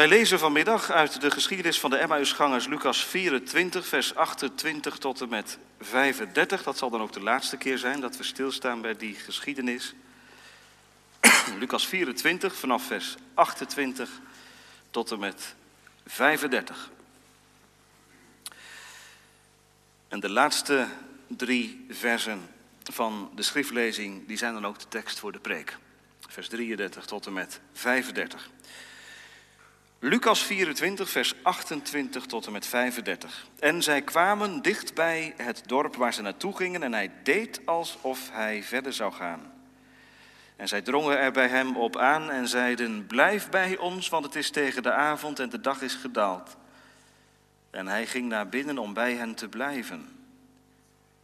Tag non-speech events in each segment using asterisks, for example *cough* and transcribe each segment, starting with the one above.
Wij lezen vanmiddag uit de geschiedenis van de Emmausgangers Lucas 24, vers 28 tot en met 35. Dat zal dan ook de laatste keer zijn dat we stilstaan bij die geschiedenis. *clears throat* Lucas 24 vanaf vers 28 tot en met 35. En de laatste drie versen van de schriftlezing, die zijn dan ook de tekst voor de preek. Vers 33 tot en met 35. Lucas 24, vers 28 tot en met 35. En zij kwamen dicht bij het dorp waar ze naartoe gingen en hij deed alsof hij verder zou gaan. En zij drongen er bij hem op aan en zeiden, blijf bij ons, want het is tegen de avond en de dag is gedaald. En hij ging naar binnen om bij hen te blijven.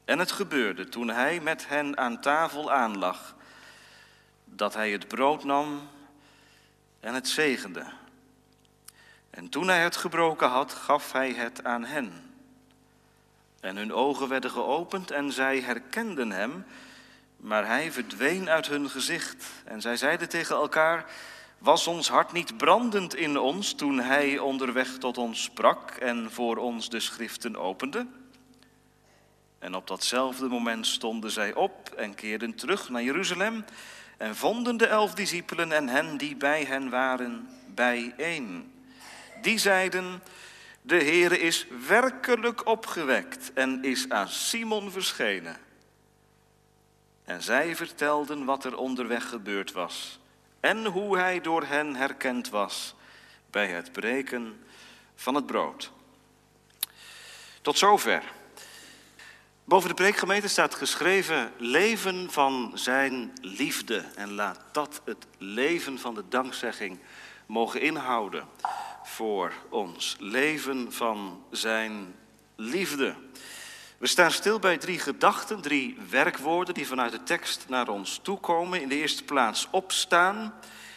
En het gebeurde toen hij met hen aan tafel aanlag, dat hij het brood nam en het zegende. En toen hij het gebroken had, gaf hij het aan hen. En hun ogen werden geopend en zij herkenden hem, maar hij verdween uit hun gezicht. En zij zeiden tegen elkaar, was ons hart niet brandend in ons toen hij onderweg tot ons sprak en voor ons de schriften opende? En op datzelfde moment stonden zij op en keerden terug naar Jeruzalem en vonden de elf discipelen en hen die bij hen waren bijeen. Die zeiden, de Heere is werkelijk opgewekt en is aan Simon verschenen. En zij vertelden wat er onderweg gebeurd was en hoe hij door hen herkend was bij het breken van het brood. Tot zover. Boven de preekgemeente staat geschreven leven van zijn liefde. En laat dat het leven van de dankzegging mogen inhouden voor ons. Leven van zijn liefde. We staan stil bij drie gedachten, drie werkwoorden die vanuit de tekst naar ons toekomen. In de eerste plaats opstaan.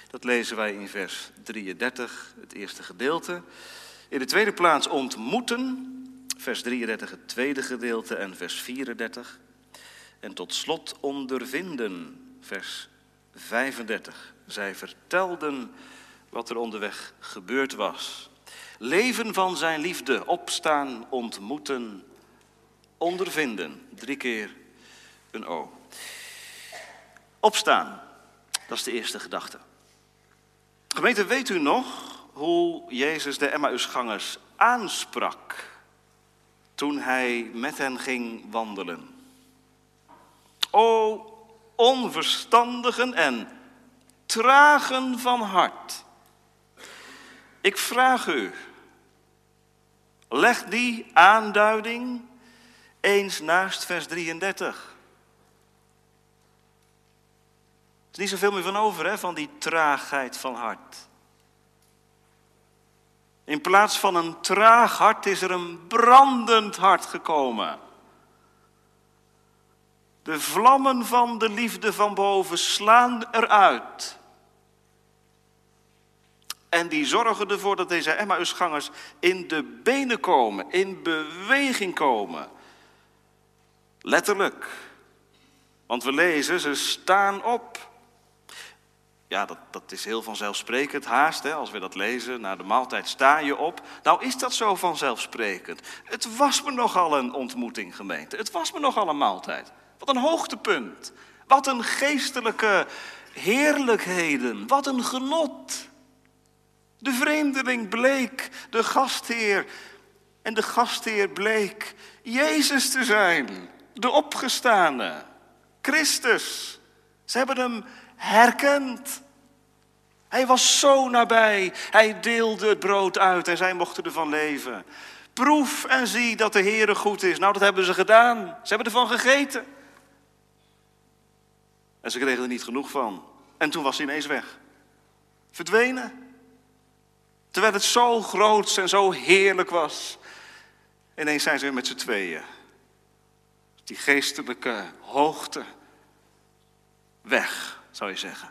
Dat lezen wij in vers 33, het eerste gedeelte. In de tweede plaats ontmoeten vers 33 het tweede gedeelte en vers 34. En tot slot ondervinden, vers 35. Zij vertelden wat er onderweg gebeurd was. Leven van zijn liefde, opstaan, ontmoeten, ondervinden. Drie keer een O. Opstaan, dat is de eerste gedachte. Gemeente, weet u nog hoe Jezus de Emmausgangers aansprak toen hij met hen ging wandelen. O onverstandigen en tragen van hart. Ik vraag u, leg die aanduiding eens naast vers 33. Er is niet zoveel meer van over, hè, van die traagheid van hart. In plaats van een traag hart is er een brandend hart gekomen. De vlammen van de liefde van boven slaan eruit. En die zorgen ervoor dat deze Emmausgangers in de benen komen, in beweging komen. Letterlijk. Want we lezen, ze staan op. Ja, dat, dat is heel vanzelfsprekend haast, hè, als we dat lezen. Na de maaltijd sta je op. Nou is dat zo vanzelfsprekend. Het was me nogal een ontmoeting, gemeente. Het was me nogal een maaltijd. Wat een hoogtepunt. Wat een geestelijke heerlijkheden. Wat een genot. De vreemdeling bleek de gastheer. En de gastheer bleek Jezus te zijn. De opgestane. Christus. Ze hebben hem herkend. Hij was zo nabij. Hij deelde het brood uit en zij mochten ervan leven. Proef en zie dat de Heere goed is. Nou, dat hebben ze gedaan. Ze hebben ervan gegeten. En ze kregen er niet genoeg van. En toen was hij ineens weg. Verdwenen. Terwijl het zo groot en zo heerlijk was. Ineens zijn ze weer met z'n tweeën. Die geestelijke hoogte weg zou je zeggen.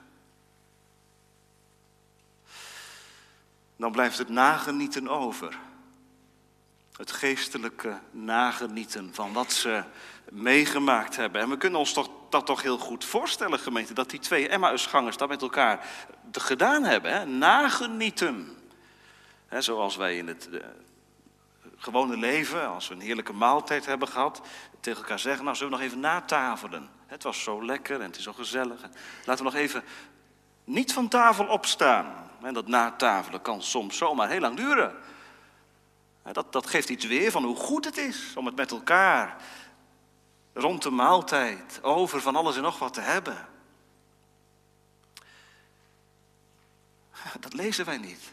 Dan blijft het nagenieten over. Het geestelijke nagenieten van wat ze meegemaakt hebben. En we kunnen ons toch, dat toch heel goed voorstellen, gemeente, dat die twee Emmausgangers dat met elkaar gedaan hebben. Hè? Nagenieten. Zoals wij in het eh, gewone leven, als we een heerlijke maaltijd hebben gehad, tegen elkaar zeggen, nou zullen we nog even natafelen. Het was zo lekker en het is zo gezellig. Laten we nog even niet van tafel opstaan. En dat natafelen kan soms zomaar heel lang duren. Dat, dat geeft iets weer van hoe goed het is om het met elkaar rond de maaltijd over van alles en nog wat te hebben. Dat lezen wij niet.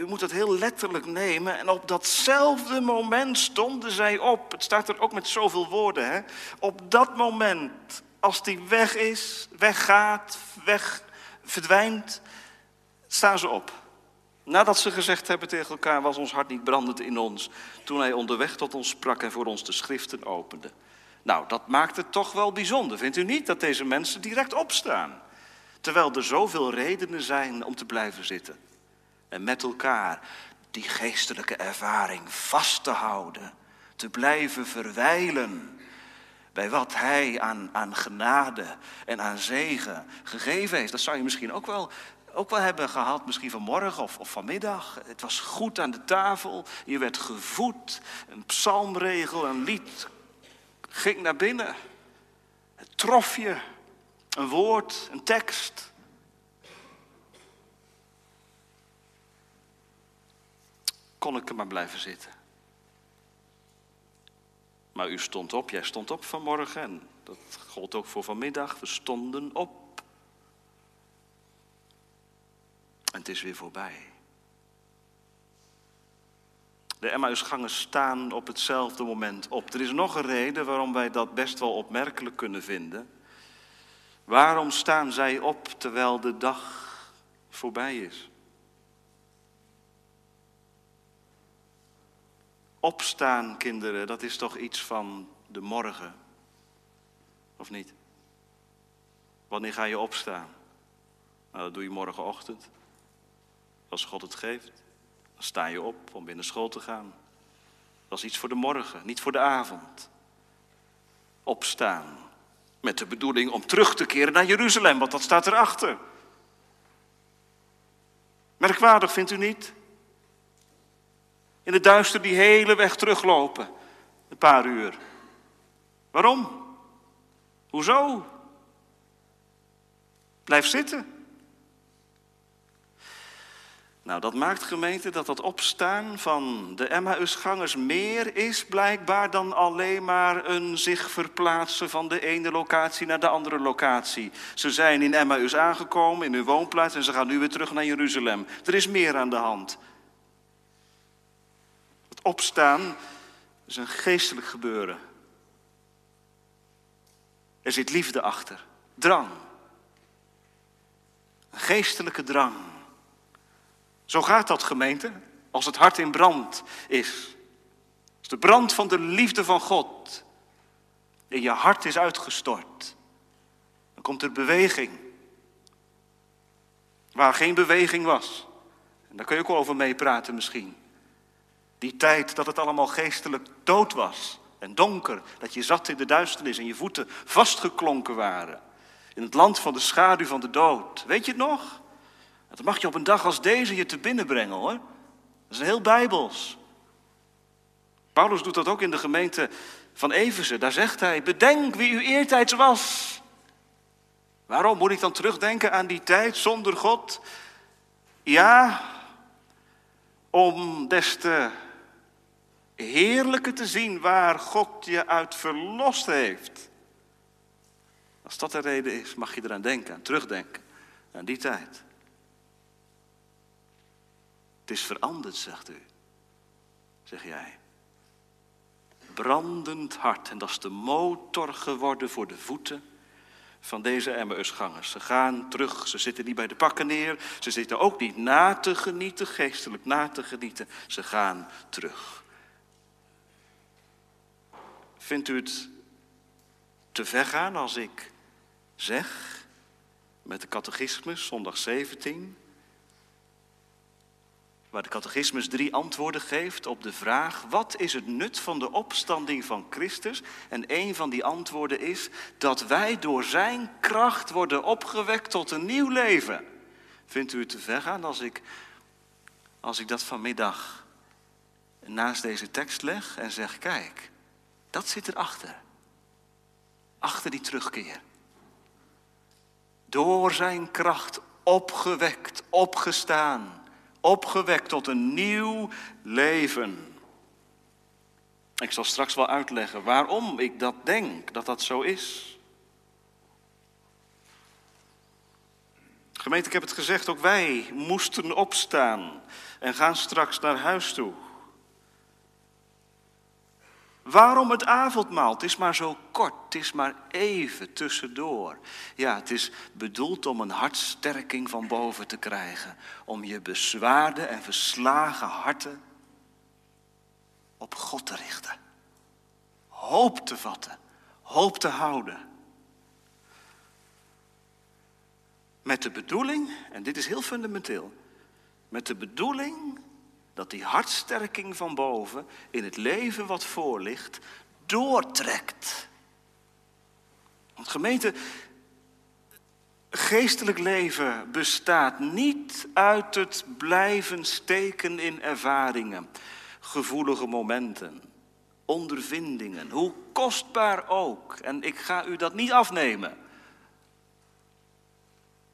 U moet het heel letterlijk nemen. En op datzelfde moment stonden zij op. Het staat er ook met zoveel woorden. Hè? Op dat moment, als die weg is, weggaat, weg verdwijnt, staan ze op. Nadat ze gezegd hebben tegen elkaar, was ons hart niet brandend in ons. Toen hij onderweg tot ons sprak en voor ons de schriften opende. Nou, dat maakt het toch wel bijzonder. Vindt u niet dat deze mensen direct opstaan? Terwijl er zoveel redenen zijn om te blijven zitten. En met elkaar die geestelijke ervaring vast te houden. Te blijven verwijlen bij wat hij aan, aan genade en aan zegen gegeven heeft. Dat zou je misschien ook wel, ook wel hebben gehad, misschien vanmorgen of, of vanmiddag. Het was goed aan de tafel, je werd gevoed, een psalmregel, een lied ging naar binnen. Het trof je, een woord, een tekst. Kon ik er maar blijven zitten. Maar u stond op, jij stond op vanmorgen en dat gold ook voor vanmiddag. We stonden op. En het is weer voorbij. De Emmausgangers staan op hetzelfde moment op. Er is nog een reden waarom wij dat best wel opmerkelijk kunnen vinden. Waarom staan zij op terwijl de dag voorbij is? Opstaan, kinderen, dat is toch iets van de morgen? Of niet? Wanneer ga je opstaan? Nou, dat doe je morgenochtend. Als God het geeft. Dan sta je op om binnen school te gaan. Dat is iets voor de morgen, niet voor de avond. Opstaan. Met de bedoeling om terug te keren naar Jeruzalem, want dat staat erachter. Merkwaardig vindt u niet? In de duister die hele weg teruglopen. Een paar uur. Waarom? Hoezo? Blijf zitten. Nou, dat maakt gemeente dat dat opstaan van de Emmausgangers meer is blijkbaar dan alleen maar een zich verplaatsen van de ene locatie naar de andere locatie. Ze zijn in Emmaus aangekomen, in hun woonplaats en ze gaan nu weer terug naar Jeruzalem. Er is meer aan de hand. Opstaan is een geestelijk gebeuren. Er zit liefde achter, drang. Een geestelijke drang. Zo gaat dat gemeente, als het hart in brand is. Als de brand van de liefde van God in je hart is uitgestort, dan komt er beweging. Waar geen beweging was. En daar kun je ook over meepraten misschien. Die tijd dat het allemaal geestelijk dood was en donker, dat je zat in de duisternis en je voeten vastgeklonken waren. In het land van de schaduw van de dood. Weet je het nog? Dat mag je op een dag als deze je te binnen brengen hoor. Dat is heel bijbels. Paulus doet dat ook in de gemeente van Efeze. Daar zegt hij, bedenk wie u eertijds was. Waarom moet ik dan terugdenken aan die tijd zonder God? Ja, om des te heerlijker te zien waar God je uit verlost heeft. Als dat de reden is, mag je eraan denken, aan terugdenken, aan die tijd. Het is veranderd, zegt u. Zeg jij. Brandend hart. En dat is de motor geworden voor de voeten van deze Emmausgangers. Ze gaan terug, ze zitten niet bij de pakken neer. Ze zitten ook niet na te genieten, geestelijk na te genieten. Ze gaan terug. Vindt u het te ver gaan als ik zeg met de catechismus, zondag 17, waar de catechismus drie antwoorden geeft op de vraag: wat is het nut van de opstanding van Christus? En een van die antwoorden is dat wij door Zijn kracht worden opgewekt tot een nieuw leven. Vindt u het te ver gaan als ik, als ik dat vanmiddag naast deze tekst leg en zeg: kijk, dat zit erachter. Achter die terugkeer. Door zijn kracht opgewekt, opgestaan, opgewekt tot een nieuw leven. Ik zal straks wel uitleggen waarom ik dat denk, dat dat zo is. Gemeente, ik heb het gezegd, ook wij moesten opstaan en gaan straks naar huis toe. Waarom het avondmaal? Het is maar zo kort, het is maar even tussendoor. Ja, het is bedoeld om een hartsterking van boven te krijgen. Om je bezwaarde en verslagen harten op God te richten. Hoop te vatten, hoop te houden. Met de bedoeling, en dit is heel fundamenteel, met de bedoeling dat die hartsterking van boven in het leven wat voor ligt doortrekt. Want gemeente, geestelijk leven bestaat niet uit het blijven steken in ervaringen, gevoelige momenten, ondervindingen, hoe kostbaar ook. En ik ga u dat niet afnemen.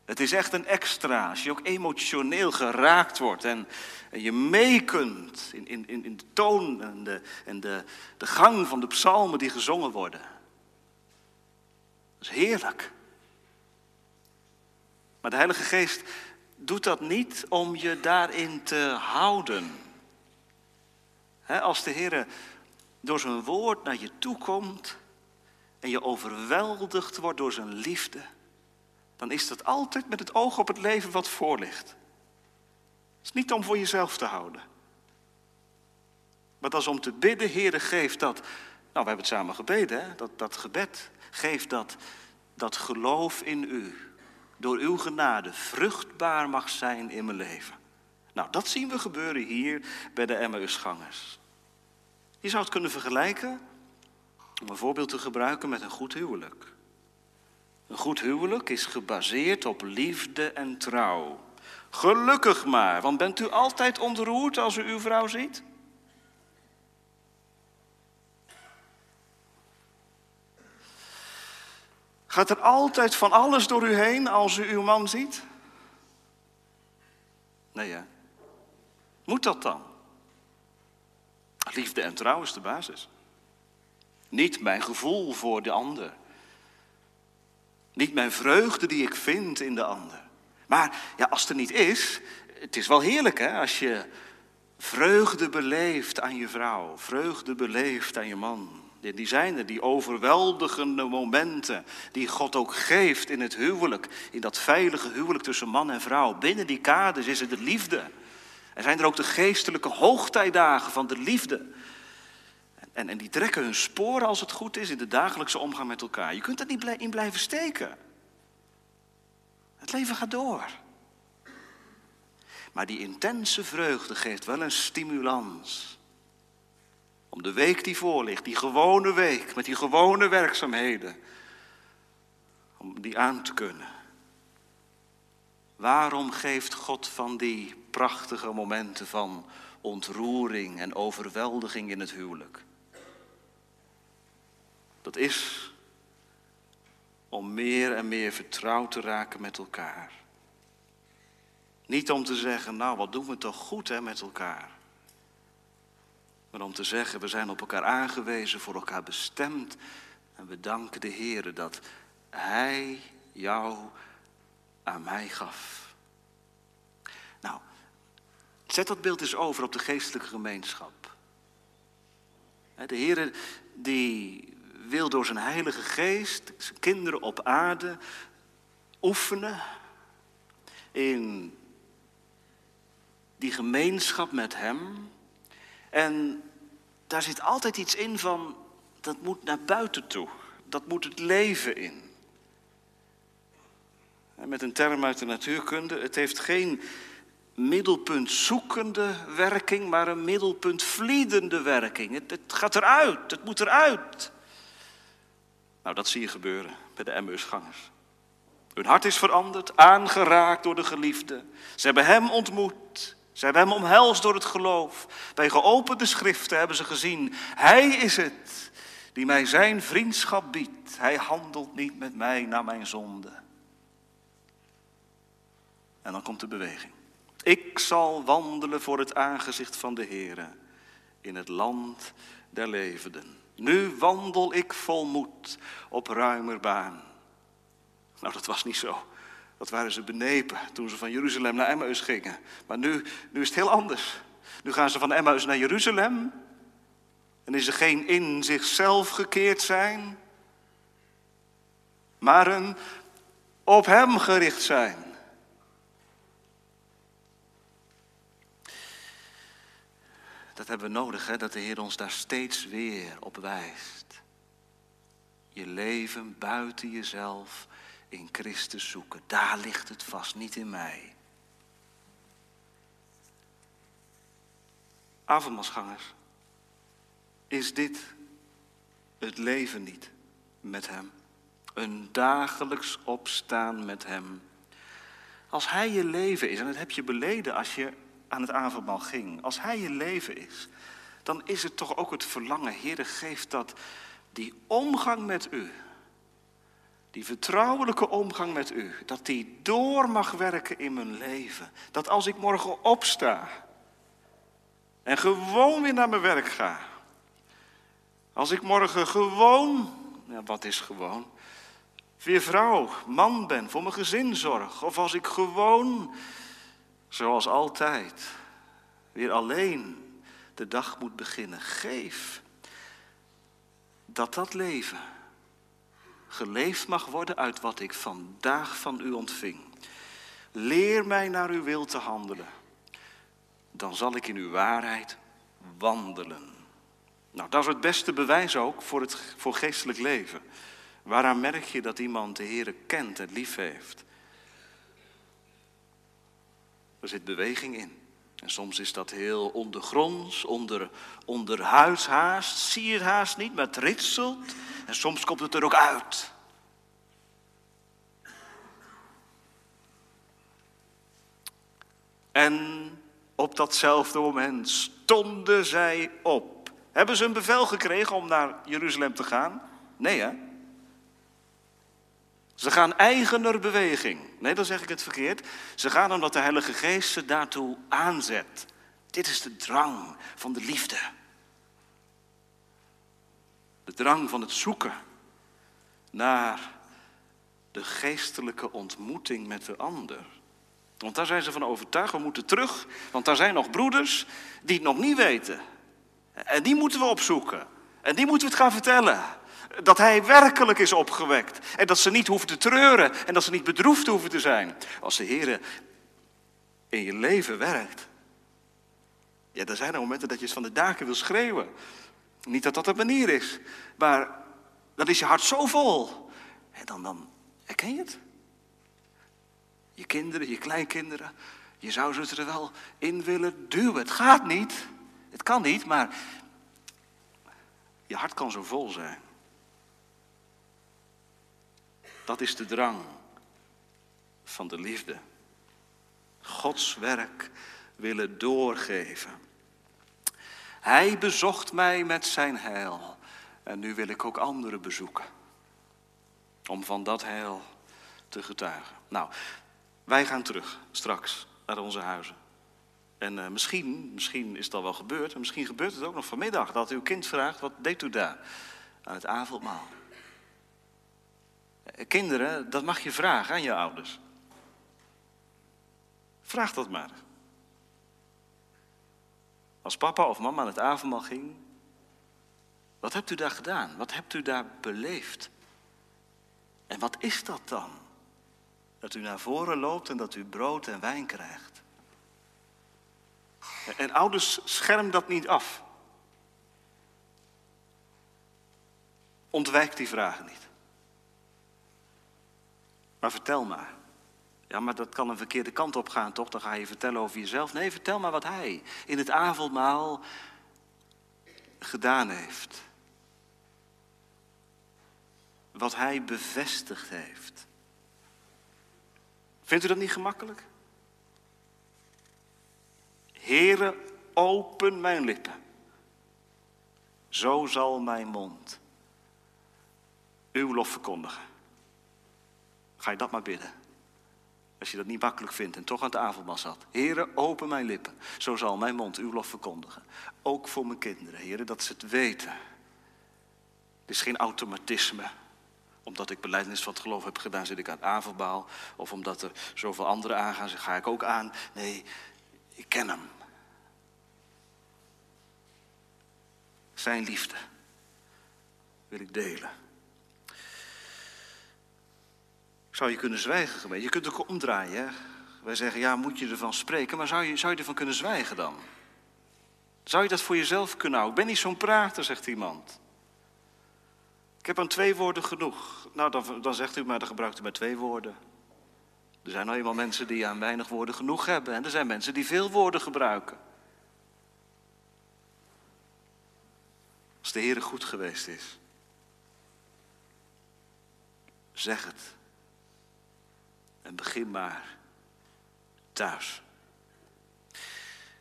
Het is echt een extra, als je ook emotioneel geraakt wordt en, je mee kunt in, in, in de toon en, de, en de, de gang van de psalmen die gezongen worden. Dat is heerlijk. Maar de Heilige Geest doet dat niet om je daarin te houden. als de Heer door zijn woord naar je toe komt en je overweldigd wordt door zijn liefde dan is dat altijd met het oog op het leven wat voor ligt. Het is niet om voor jezelf te houden. Maar dat is om te bidden, Heere, geef dat. Nou, we hebben het samen gebeden, hè? Dat, dat gebed. Geef dat, dat geloof in u. Door uw genade vruchtbaar mag zijn in mijn leven. Nou, dat zien we gebeuren hier bij de Emmausgangers. Je zou het kunnen vergelijken, om een voorbeeld te gebruiken met een goed huwelijk. Een goed huwelijk is gebaseerd op liefde en trouw. Gelukkig maar, want bent u altijd ontroerd als u uw vrouw ziet? Gaat er altijd van alles door u heen als u uw man ziet? Nee? Moet dat dan? Liefde en trouw is de basis. Niet mijn gevoel voor de ander. Niet mijn vreugde die ik vind in de ander. Maar ja, als het er niet is, het is wel heerlijk hè, als je vreugde beleeft aan je vrouw, vreugde beleeft aan je man. Die zijn er, die overweldigende momenten die God ook geeft in het huwelijk, in dat veilige huwelijk tussen man en vrouw. Binnen die kaders is het de liefde. Er zijn er ook de geestelijke hoogtijdagen van de liefde. En, en die trekken hun sporen als het goed is in de dagelijkse omgang met elkaar. Je kunt er niet in blijven steken. Het leven gaat door. Maar die intense vreugde geeft wel een stimulans. Om de week die voor ligt, die gewone week, met die gewone werkzaamheden, om die aan te kunnen. Waarom geeft God van die prachtige momenten van ontroering en overweldiging in het huwelijk? Dat is om meer en meer vertrouwd te raken met elkaar. Niet om te zeggen, nou wat doen we toch goed hè, met elkaar. Maar om te zeggen, we zijn op elkaar aangewezen, voor elkaar bestemd. En we danken de Heer dat Hij jou aan mij gaf. Nou, zet dat beeld eens over op de geestelijke gemeenschap. De Heer die wil door zijn Heilige Geest zijn kinderen op aarde oefenen in die gemeenschap met Hem. En daar zit altijd iets in van, dat moet naar buiten toe. Dat moet het leven in. Met een term uit de natuurkunde, het heeft geen middelpunt zoekende werking, maar een middelpunt vliedende werking. Het, het gaat eruit, het moet eruit. Nou, dat zie je gebeuren bij de Emmausgangers. Hun hart is veranderd, aangeraakt door de geliefde. Ze hebben Hem ontmoet. Ze hebben Hem omhelst door het geloof. Bij geopende schriften hebben ze gezien, Hij is het die mij Zijn vriendschap biedt. Hij handelt niet met mij naar mijn zonde. En dan komt de beweging. Ik zal wandelen voor het aangezicht van de Heere in het land der levenden. Nu wandel ik vol moed op ruimer baan. Nou, dat was niet zo. Dat waren ze benepen toen ze van Jeruzalem naar Emmaus gingen. Maar nu, nu is het heel anders. Nu gaan ze van Emmaus naar Jeruzalem. En is er geen in zichzelf gekeerd zijn, maar een op Hem gericht zijn. Dat hebben we nodig, hè? dat de Heer ons daar steeds weer op wijst. Je leven buiten jezelf in Christus zoeken. Daar ligt het vast, niet in mij. Avondmasgangers, is dit het leven niet met Hem? Een dagelijks opstaan met Hem. Als Hij je leven is, en dat heb je beleden als je aan het avondmaal ging. Als Hij je leven is, dan is het toch ook het verlangen, Heer, geeft dat die omgang met U, die vertrouwelijke omgang met U, dat die door mag werken in mijn leven. Dat als ik morgen opsta en gewoon weer naar mijn werk ga, als ik morgen gewoon, ja, wat is gewoon? Weer vrouw, man ben, voor mijn gezin zorg. Of als ik gewoon zoals altijd, weer alleen de dag moet beginnen. Geef dat dat leven geleefd mag worden uit wat ik vandaag van u ontving. Leer mij naar uw wil te handelen. Dan zal ik in uw waarheid wandelen. Nou, dat is het beste bewijs ook voor, het, voor geestelijk leven. Waaraan merk je dat iemand de Heer kent en lief heeft? Er zit beweging in. En soms is dat heel ondergronds, onder, onderhuids haast. Zie je het haast niet, maar het ritselt. En soms komt het er ook uit. En op datzelfde moment stonden zij op. Hebben ze een bevel gekregen om naar Jeruzalem te gaan? Nee, hè? Ze gaan eigener beweging. Nee, dan zeg ik het verkeerd. Ze gaan omdat de Heilige Geest ze daartoe aanzet. Dit is de drang van de liefde. De drang van het zoeken naar de geestelijke ontmoeting met de ander. Want daar zijn ze van overtuigd, we moeten terug, want daar zijn nog broeders die het nog niet weten. En die moeten we opzoeken. En die moeten we het gaan vertellen dat hij werkelijk is opgewekt. En dat ze niet hoeven te treuren en dat ze niet bedroefd hoeven te zijn. Als de Heer in je leven werkt. Ja, er zijn er momenten dat je van de daken wil schreeuwen. Niet dat dat de manier is, maar dan is je hart zo vol. En dan, dan herken je het. Je kinderen, je kleinkinderen, je zou ze er wel in willen duwen. Het gaat niet, het kan niet, maar je hart kan zo vol zijn. Dat is de drang van de liefde. Gods werk willen doorgeven. Hij bezocht mij met zijn heil. En nu wil ik ook anderen bezoeken. Om van dat heil te getuigen. Nou, wij gaan terug straks naar onze huizen. En uh, misschien, misschien is al wel gebeurd. En misschien gebeurt het ook nog vanmiddag. Dat uw kind vraagt, wat deed u daar? Aan het avondmaal. Kinderen, dat mag je vragen aan je ouders. Vraag dat maar. Als papa of mama aan het avondmaal ging, wat hebt u daar gedaan? Wat hebt u daar beleefd? En wat is dat dan? Dat u naar voren loopt en dat u brood en wijn krijgt. En ouders, scherm dat niet af. Ontwijk die vragen niet. Maar vertel maar. Ja, maar dat kan een verkeerde kant op gaan, toch? Dan ga je vertellen over jezelf. Nee, vertel maar wat hij in het avondmaal gedaan heeft. Wat hij bevestigd heeft. Vindt u dat niet gemakkelijk? Heere, open mijn lippen. Zo zal mijn mond uw lof verkondigen. Ga je dat maar bidden. Als je dat niet makkelijk vindt en toch aan de avondmaal zat. Heere, open mijn lippen. Zo zal mijn mond uw lof verkondigen. Ook voor mijn kinderen, heren, dat ze het weten. Het is geen automatisme. Omdat ik beleidnis van het geloof heb gedaan, zit ik aan het avondmaal. Of omdat er zoveel anderen aangaan, ga ik ook aan. Nee, ik ken hem. Zijn liefde wil ik delen. Zou je kunnen zwijgen, gemeente? Je kunt ook omdraaien. Hè? Wij zeggen, ja, moet je ervan spreken, maar zou je, zou je ervan kunnen zwijgen dan? Zou je dat voor jezelf kunnen houden? Ik ben niet zo'n prater, zegt iemand. Ik heb aan twee woorden genoeg. Nou, dan, dan zegt u maar, dan gebruikt u maar twee woorden. Er zijn nou eenmaal mensen die aan weinig woorden genoeg hebben. En er zijn mensen die veel woorden gebruiken. Als de Heer goed geweest is. Zeg het. En begin maar thuis.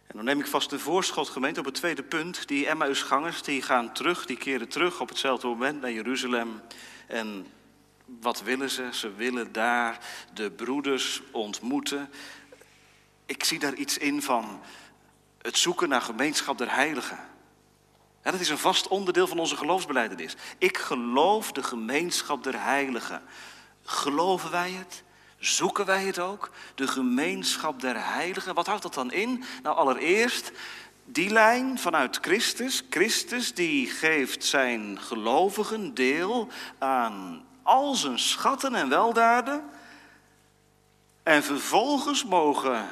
En dan neem ik vast de voorschot, gemeente, op het tweede punt. Die Emmausgangers, die gaan terug, die keren terug op hetzelfde moment naar Jeruzalem. En wat willen ze? Ze willen daar de broeders ontmoeten. Ik zie daar iets in van het zoeken naar gemeenschap der heiligen. Dat is een vast onderdeel van onze geloofsbeleidenis. Ik geloof de gemeenschap der heiligen. Geloven wij het? Zoeken wij het ook? De gemeenschap der heiligen. Wat houdt dat dan in? Nou, allereerst die lijn vanuit Christus. Christus die geeft zijn gelovigen deel aan al zijn schatten en weldaden. En vervolgens mogen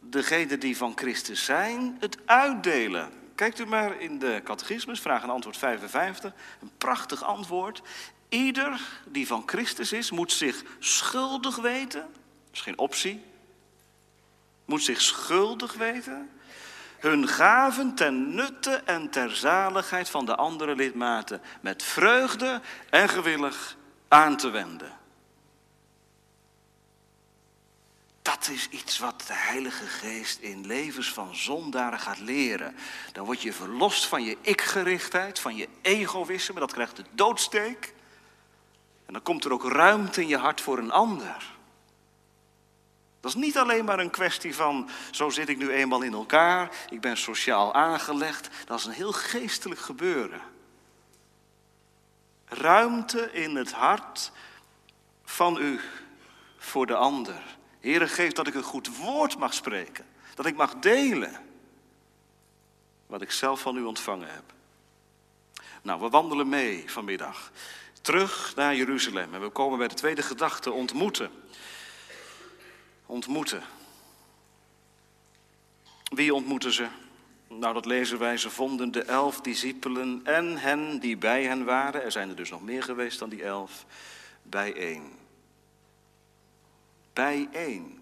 degenen die van Christus zijn het uitdelen. Kijkt u maar in de catechismus, vraag en antwoord 55. Een prachtig antwoord. Ieder die van Christus is, moet zich schuldig weten. Dat is geen optie. Moet zich schuldig weten. Hun gaven ten nutte en ter zaligheid van de andere lidmaten met vreugde en gewillig aan te wenden. Dat is iets wat de Heilige Geest in levens van zondaren gaat leren. Dan word je verlost van je ikgerichtheid, van je egoïsme, dat krijgt de doodsteek. En dan komt er ook ruimte in je hart voor een ander. Dat is niet alleen maar een kwestie van, zo zit ik nu eenmaal in elkaar, ik ben sociaal aangelegd. Dat is een heel geestelijk gebeuren. Ruimte in het hart van u voor de ander. Heere, geef dat ik een goed woord mag spreken. Dat ik mag delen wat ik zelf van u ontvangen heb. Nou, we wandelen mee vanmiddag terug naar Jeruzalem. En we komen bij de tweede gedachte, ontmoeten. Ontmoeten. Wie ontmoeten ze? Nou, dat lezen wij. Ze vonden de elf discipelen en hen die bij hen waren. Er zijn er dus nog meer geweest dan die elf. Bijeen. Bijeen.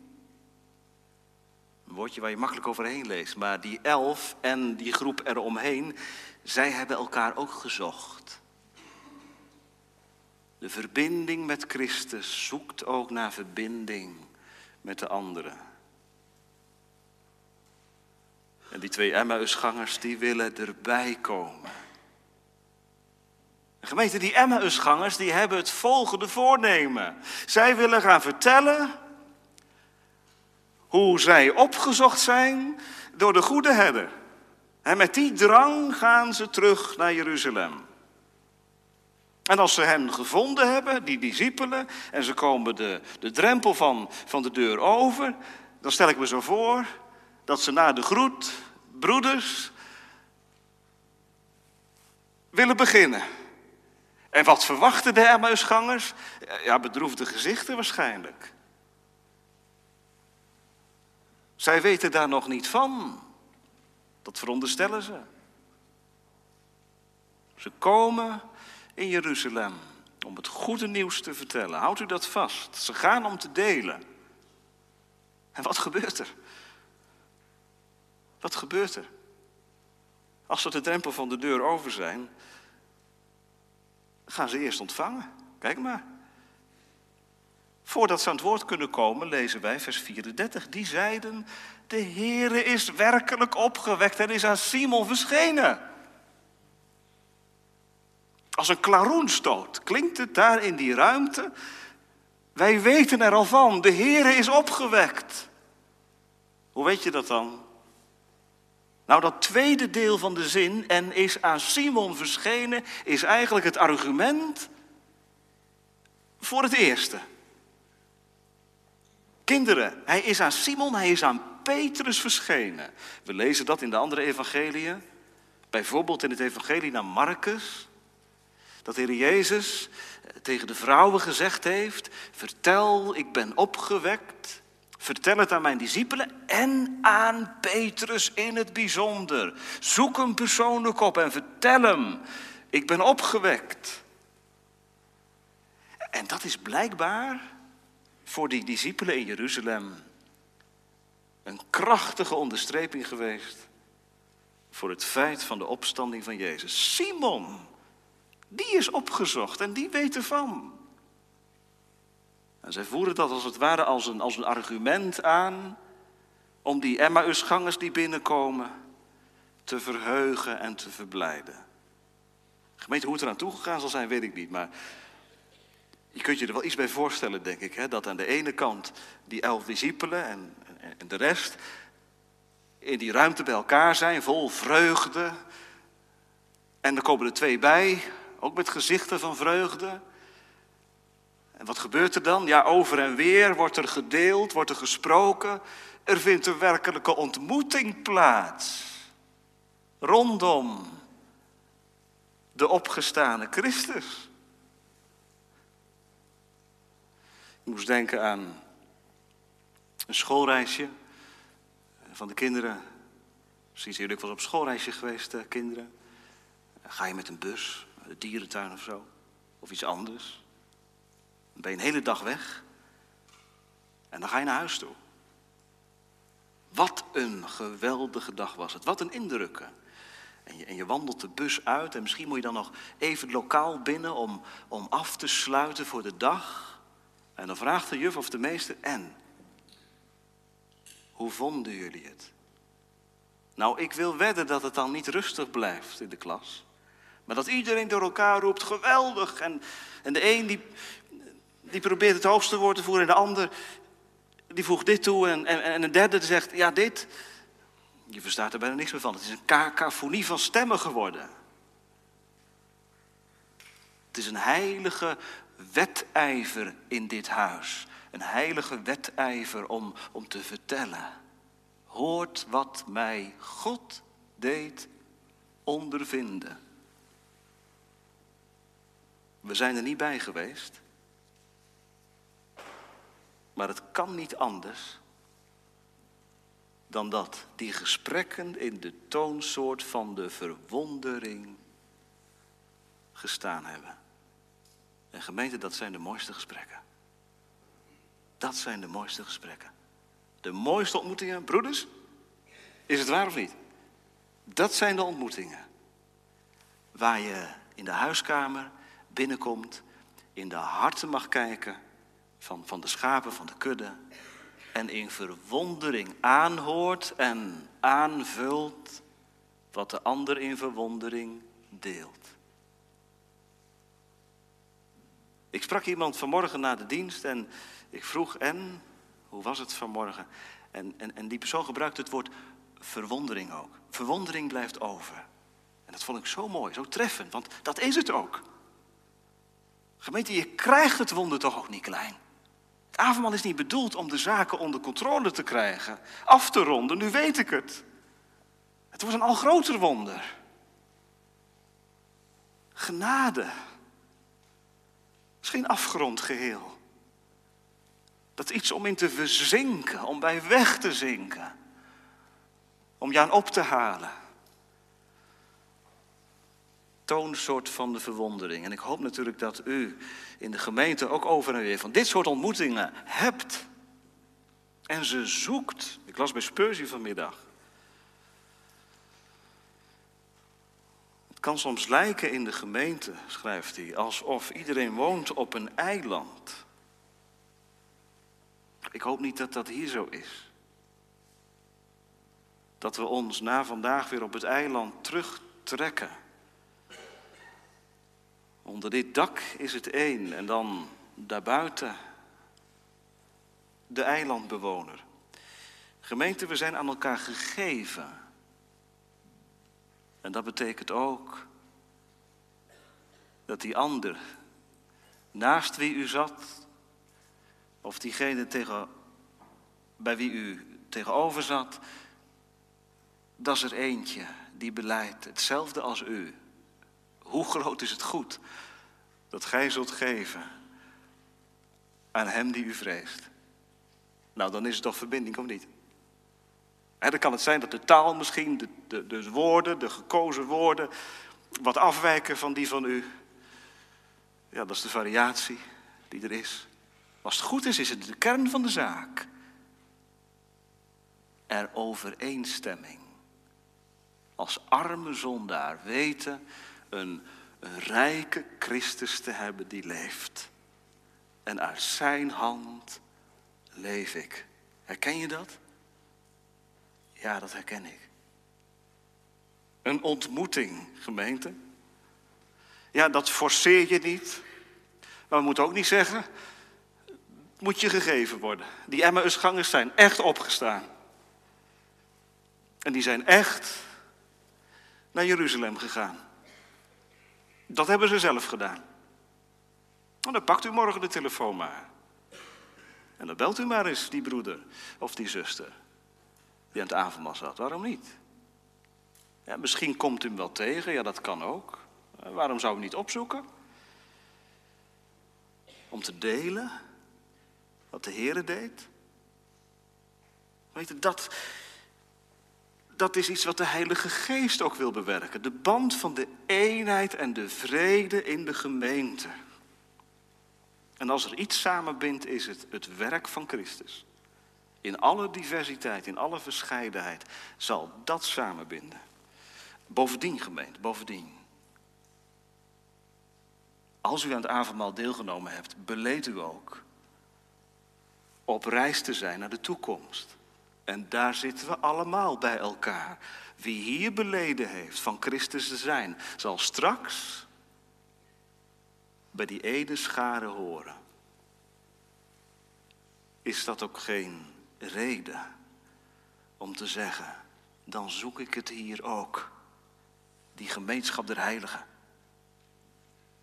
Een woordje waar je makkelijk overheen leest. Maar die elf en die groep eromheen, zij hebben elkaar ook gezocht. De verbinding met Christus zoekt ook naar verbinding met de anderen. En die twee Emmausgangers die willen erbij komen. De gemeente, die Emmausgangers die hebben het volgende voornemen. Zij willen gaan vertellen hoe zij opgezocht zijn door de goede herder. En met die drang gaan ze terug naar Jeruzalem. En als ze hen gevonden hebben, die discipelen, en ze komen de, de drempel van, van de deur over, dan stel ik me zo voor dat ze na de groet, broeders, willen beginnen. En wat verwachten de Emmausgangers? Ja, bedroefde gezichten waarschijnlijk. Zij weten daar nog niet van. Dat veronderstellen ze. Ze komen in Jeruzalem om het goede nieuws te vertellen. Houdt u dat vast? Ze gaan om te delen. En wat gebeurt er? Wat gebeurt er? Als ze de drempel van de deur over zijn, gaan ze eerst ontvangen. Kijk maar. Voordat ze aan het woord kunnen komen, lezen wij vers 34. Die zeiden, de Heere is werkelijk opgewekt en is aan Simon verschenen. Als een klaroenstoot klinkt het daar in die ruimte. Wij weten er al van, de Heere is opgewekt. Hoe weet je dat dan? Nou, dat tweede deel van de zin, en is aan Simon verschenen, is eigenlijk het argument voor het eerste. Kinderen, hij is aan Simon, hij is aan Petrus verschenen. We lezen dat in de andere evangeliën. Bijvoorbeeld in het evangelie naar Marcus. Dat Heer Jezus tegen de vrouwen gezegd heeft: Vertel, ik ben opgewekt. Vertel het aan mijn discipelen en aan Petrus in het bijzonder. Zoek hem persoonlijk op en vertel hem: Ik ben opgewekt. En dat is blijkbaar voor die discipelen in Jeruzalem een krachtige onderstreping geweest voor het feit van de opstanding van Jezus. Simon, die is opgezocht en die weet ervan. En zij voeren dat als het ware als een, als een argument aan om die Emmausgangers die binnenkomen te verheugen en te verblijden. Gemeente, hoe het eraan toegegaan zal zijn, weet ik niet, maar je kunt je er wel iets bij voorstellen, denk ik. Hè? Dat aan de ene kant die elf discipelen en, en de rest in die ruimte bij elkaar zijn, vol vreugde. En er komen er twee bij, ook met gezichten van vreugde. En wat gebeurt er dan? Ja, over en weer wordt er gedeeld, wordt er gesproken. Er vindt een werkelijke ontmoeting plaats. Rondom de opgestane Christus. Ik moest denken aan een schoolreisje van de kinderen. Misschien zijn jullie ook op schoolreisje geweest, kinderen. Ga je met een bus, de dierentuin of zo, of iets anders. Dan ben je een hele dag weg en dan ga je naar huis toe. Wat een geweldige dag was het, wat een indrukken. En je, en je wandelt de bus uit en misschien moet je dan nog even lokaal binnen om, om af te sluiten voor de dag. En dan vraagt de juf of de meester, en? Hoe vonden jullie het? Nou, ik wil wedden dat het dan niet rustig blijft in de klas. Maar dat iedereen door elkaar roept, geweldig. En, en de een die, die probeert het hoogste woord te voeren en de ander die voegt dit toe. En, en, en een derde zegt, ja dit. Je verstaat er bijna niks meer van. Het is een kakofonie van stemmen geworden. Het is een heilige wedijver in dit huis. Een heilige wedijver om, om te vertellen. Hoort wat mij God deed ondervinden. We zijn er niet bij geweest. Maar het kan niet anders dan dat die gesprekken in de toonsoort van de verwondering gestaan hebben. En gemeente, dat zijn de mooiste gesprekken. Dat zijn de mooiste gesprekken. De mooiste ontmoetingen, broeders, is het waar of niet? Dat zijn de ontmoetingen. Waar je in de huiskamer binnenkomt, in de harten mag kijken van, van de schapen, van de kudde. En in verwondering aanhoort en aanvult wat de ander in verwondering deelt. Ik sprak iemand vanmorgen na de dienst en ik vroeg, en, hoe was het vanmorgen? En, en, en die persoon gebruikte het woord verwondering ook. Verwondering blijft over. En dat vond ik zo mooi, zo treffend, want dat is het ook. Gemeente, je krijgt het wonder toch ook niet klein. Het avondmaal is niet bedoeld om de zaken onder controle te krijgen, af te ronden, nu weet ik het. Het wordt een al groter wonder. Genade is geen afgerond geheel. Dat is iets om in te verzinken, om bij weg te zinken. Om je aan op te halen. Toonsoort van de verwondering. En ik hoop natuurlijk dat u in de gemeente ook over en weer van dit soort ontmoetingen hebt. En ze zoekt. Ik las bij Spursie vanmiddag. kan soms lijken in de gemeente, schrijft hij, alsof iedereen woont op een eiland. Ik hoop niet dat dat hier zo is. Dat we ons na vandaag weer op het eiland terugtrekken. Onder dit dak is het één en dan daarbuiten de eilandbewoner. Gemeente, we zijn aan elkaar gegeven. En dat betekent ook dat die ander naast wie u zat, of diegene tegen, bij wie u tegenover zat, dat is er eentje die beleidt hetzelfde als u. Hoe groot is het goed dat gij zult geven aan hem die u vreest? Nou, dan is het toch verbinding, of niet? Dan kan het zijn dat de taal misschien, de, de, de woorden, de gekozen woorden, wat afwijken van die van u. Ja, dat is de variatie die er is. Als het goed is, is het de kern van de zaak. Er overeenstemming. Als arme zondaar weten een, een rijke Christus te hebben die leeft. En uit zijn hand leef ik. Herken je dat? Ja, dat herken ik. Een ontmoeting, gemeente. Ja, dat forceer je niet. Maar we moeten ook niet zeggen, moet je gegeven worden. Die Emmausgangers zijn echt opgestaan. En die zijn echt naar Jeruzalem gegaan. Dat hebben ze zelf gedaan. En dan pakt u morgen de telefoon maar. En dan belt u maar eens die broeder of die zuster die aan het avondmaal zat. Waarom niet? Ja, misschien komt u hem wel tegen, ja dat kan ook. Eh, waarom zou u niet opzoeken? Om te delen wat de Heer deed. Weet je, dat, dat is iets wat de Heilige Geest ook wil bewerken. De band van de eenheid en de vrede in de gemeente. En als er iets samenbindt, is het het werk van Christus. In alle diversiteit, in alle verscheidenheid zal dat samenbinden. Bovendien, gemeente, bovendien. Als u aan het avondmaal deelgenomen hebt, beleed u ook op reis te zijn naar de toekomst. En daar zitten we allemaal bij elkaar. Wie hier beleden heeft van Christus te zijn, zal straks bij die ene schare horen. Is dat ook geen reden om te zeggen, dan zoek ik het hier ook. Die gemeenschap der heiligen.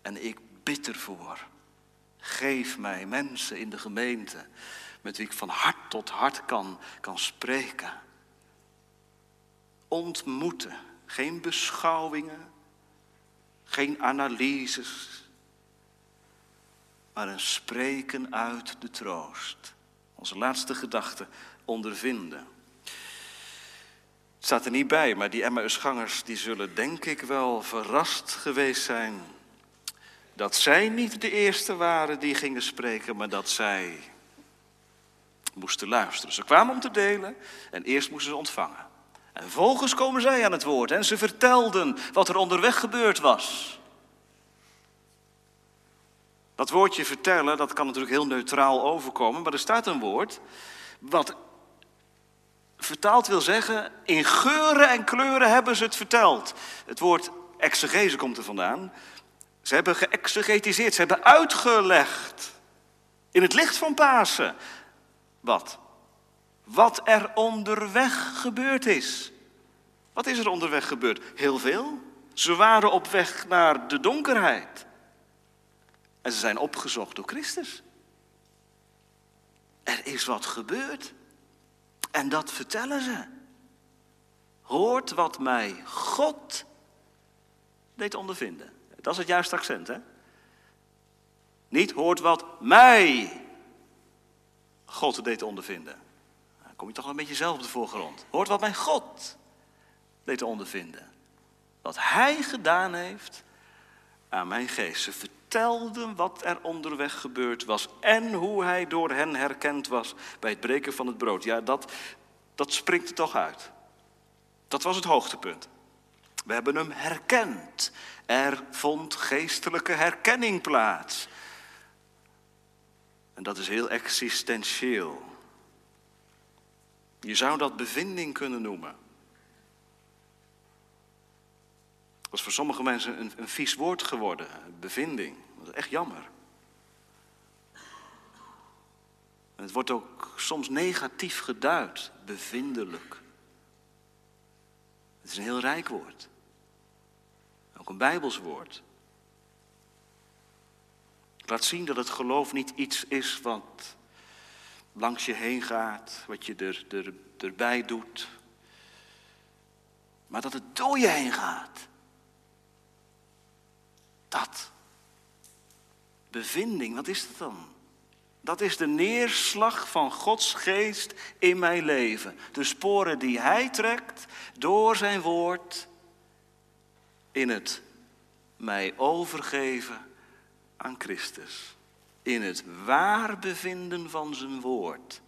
En ik bid ervoor. Geef mij mensen in de gemeente met wie ik van hart tot hart kan, kan spreken. Ontmoeten, geen beschouwingen, geen analyses, maar een spreken uit de troost. Onze laatste gedachte ondervinden. Het staat er niet bij, maar die Emmausgangers die zullen denk ik wel verrast geweest zijn dat zij niet de eerste waren die gingen spreken, maar dat zij moesten luisteren. Ze kwamen om te delen en eerst moesten ze ontvangen. En vervolgens komen zij aan het woord en ze vertelden wat er onderweg gebeurd was. Dat woordje vertellen, dat kan natuurlijk heel neutraal overkomen, maar er staat een woord wat vertaald wil zeggen, in geuren en kleuren hebben ze het verteld. Het woord exegese komt er vandaan. Ze hebben geëxegetiseerd, ze hebben uitgelegd in het licht van Pasen. Wat? Wat er onderweg gebeurd is. Wat is er onderweg gebeurd? Heel veel. Ze waren op weg naar de donkerheid. En ze zijn opgezocht door Christus. Er is wat gebeurd. En dat vertellen ze. Hoort wat mij God deed ondervinden. Dat is het juiste accent, hè? Niet hoort wat mij God deed ondervinden. Dan kom je toch een beetje zelf op de voorgrond. Hoort wat mij God deed ondervinden. Wat Hij gedaan heeft aan mijn geest. Ze vertelden wat er onderweg gebeurd was en hoe hij door hen herkend was bij het breken van het brood. Ja, dat, dat springt er toch uit. Dat was het hoogtepunt. We hebben hem herkend. Er vond geestelijke herkenning plaats. En dat is heel existentieel. Je zou dat bevinding kunnen noemen. Dat is voor sommige mensen een, een vies woord geworden, bevinding. Dat echt jammer. Het wordt ook soms negatief geduid, bevindelijk. Het is een heel rijk woord. Ook een Bijbels woord. Laat zien dat het geloof niet iets is wat langs je heen gaat, wat je er, er, erbij doet, maar dat het door je heen gaat. Dat. Bevinding, wat is dat dan? Dat is de neerslag van Gods geest in mijn leven. De sporen die Hij trekt door zijn woord in het mij overgeven aan Christus. In het waar bevinden van zijn woord.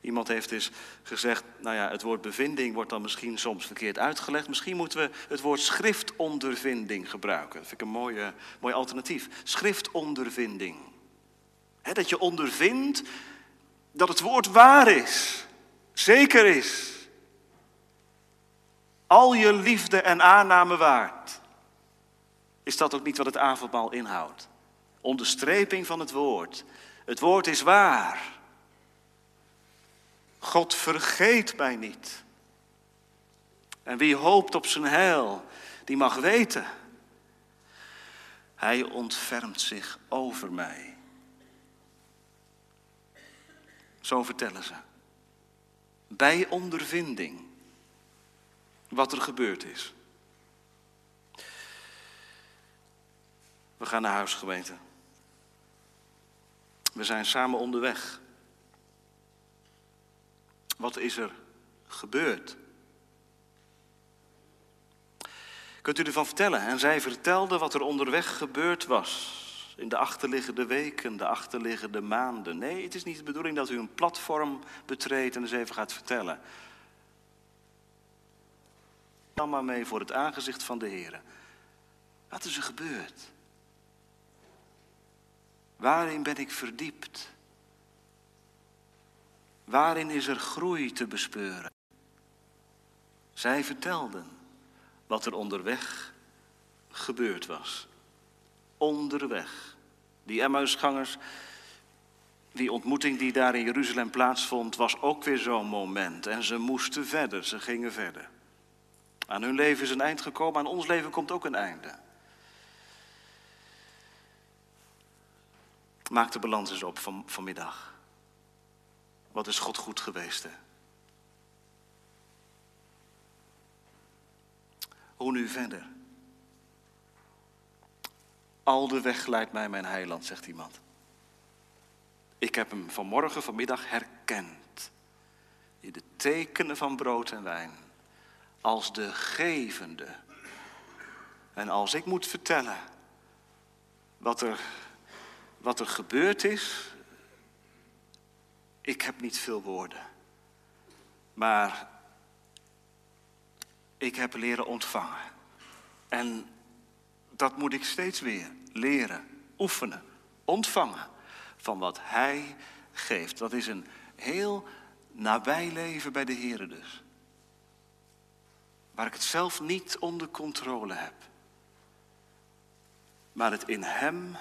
Iemand heeft eens gezegd, nou ja, het woord bevinding wordt dan misschien soms verkeerd uitgelegd. Misschien moeten we het woord schriftondervinding gebruiken. Dat vind ik een mooi, mooi alternatief. Schriftondervinding. dat je ondervindt dat het woord waar is, zeker is. Al je liefde en aanname waard. Is dat ook niet wat het avondmaal inhoudt? Onderstreping van het woord. Het woord is waar. God vergeet mij niet. En wie hoopt op zijn heil, die mag weten. Hij ontfermt zich over mij. Zo vertellen ze. Bij ondervinding wat er gebeurd is. We gaan naar huis, gemeente. We zijn samen onderweg. Wat is er gebeurd? Kunt u ervan vertellen? En zij vertelde wat er onderweg gebeurd was. In de achterliggende weken, de achterliggende maanden. Nee, het is niet de bedoeling dat u een platform betreedt en eens even gaat vertellen. Dan maar mee voor het aangezicht van de Heer. Wat is er gebeurd? Waarin ben ik verdiept? Waarin is er groei te bespeuren? Zij vertelden wat er onderweg gebeurd was. Onderweg. Die Emmausgangers, die ontmoeting die daar in Jeruzalem plaatsvond, was ook weer zo'n moment. En ze moesten verder, ze gingen verder. Aan hun leven is een eind gekomen, aan ons leven komt ook een einde. Maak de balans eens op van, vanmiddag. Wat is God goed geweest, hè? Hoe nu verder? Al de weg leidt mij mijn heiland, zegt iemand. Ik heb hem vanmorgen, vanmiddag herkend. In de tekenen van brood en wijn. Als de gevende. En als ik moet vertellen wat er wat er gebeurd is, ik heb niet veel woorden. Maar ik heb leren ontvangen. En dat moet ik steeds weer leren, oefenen, ontvangen van wat Hij geeft. Dat is een heel nabij leven bij de Heer dus. Waar ik het zelf niet onder controle heb. Maar het in Hem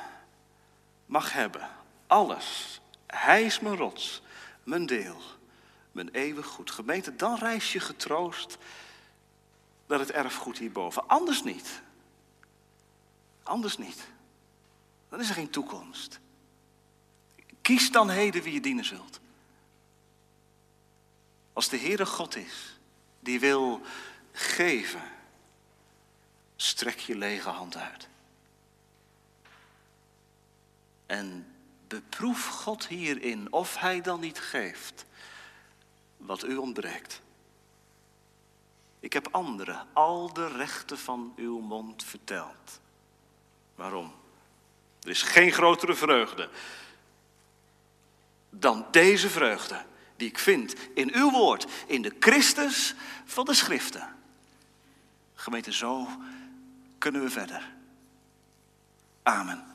mag hebben. Alles. Hij is mijn rots, mijn deel, mijn eeuwig goed. Gemeente, dan reis je getroost naar het erfgoed hierboven. Anders niet. Anders niet. Dan is er geen toekomst. Kies dan heden wie je dienen zult. Als de Heere God is, die wil geven, strek je lege hand uit. En beproef God hierin of Hij dan niet geeft wat u ontbreekt. Ik heb anderen al de rechten van uw mond verteld. Waarom? Er is geen grotere vreugde dan deze vreugde die ik vind in uw woord, in de Christus van de Schriften. Gemeente, zo kunnen we verder. Amen.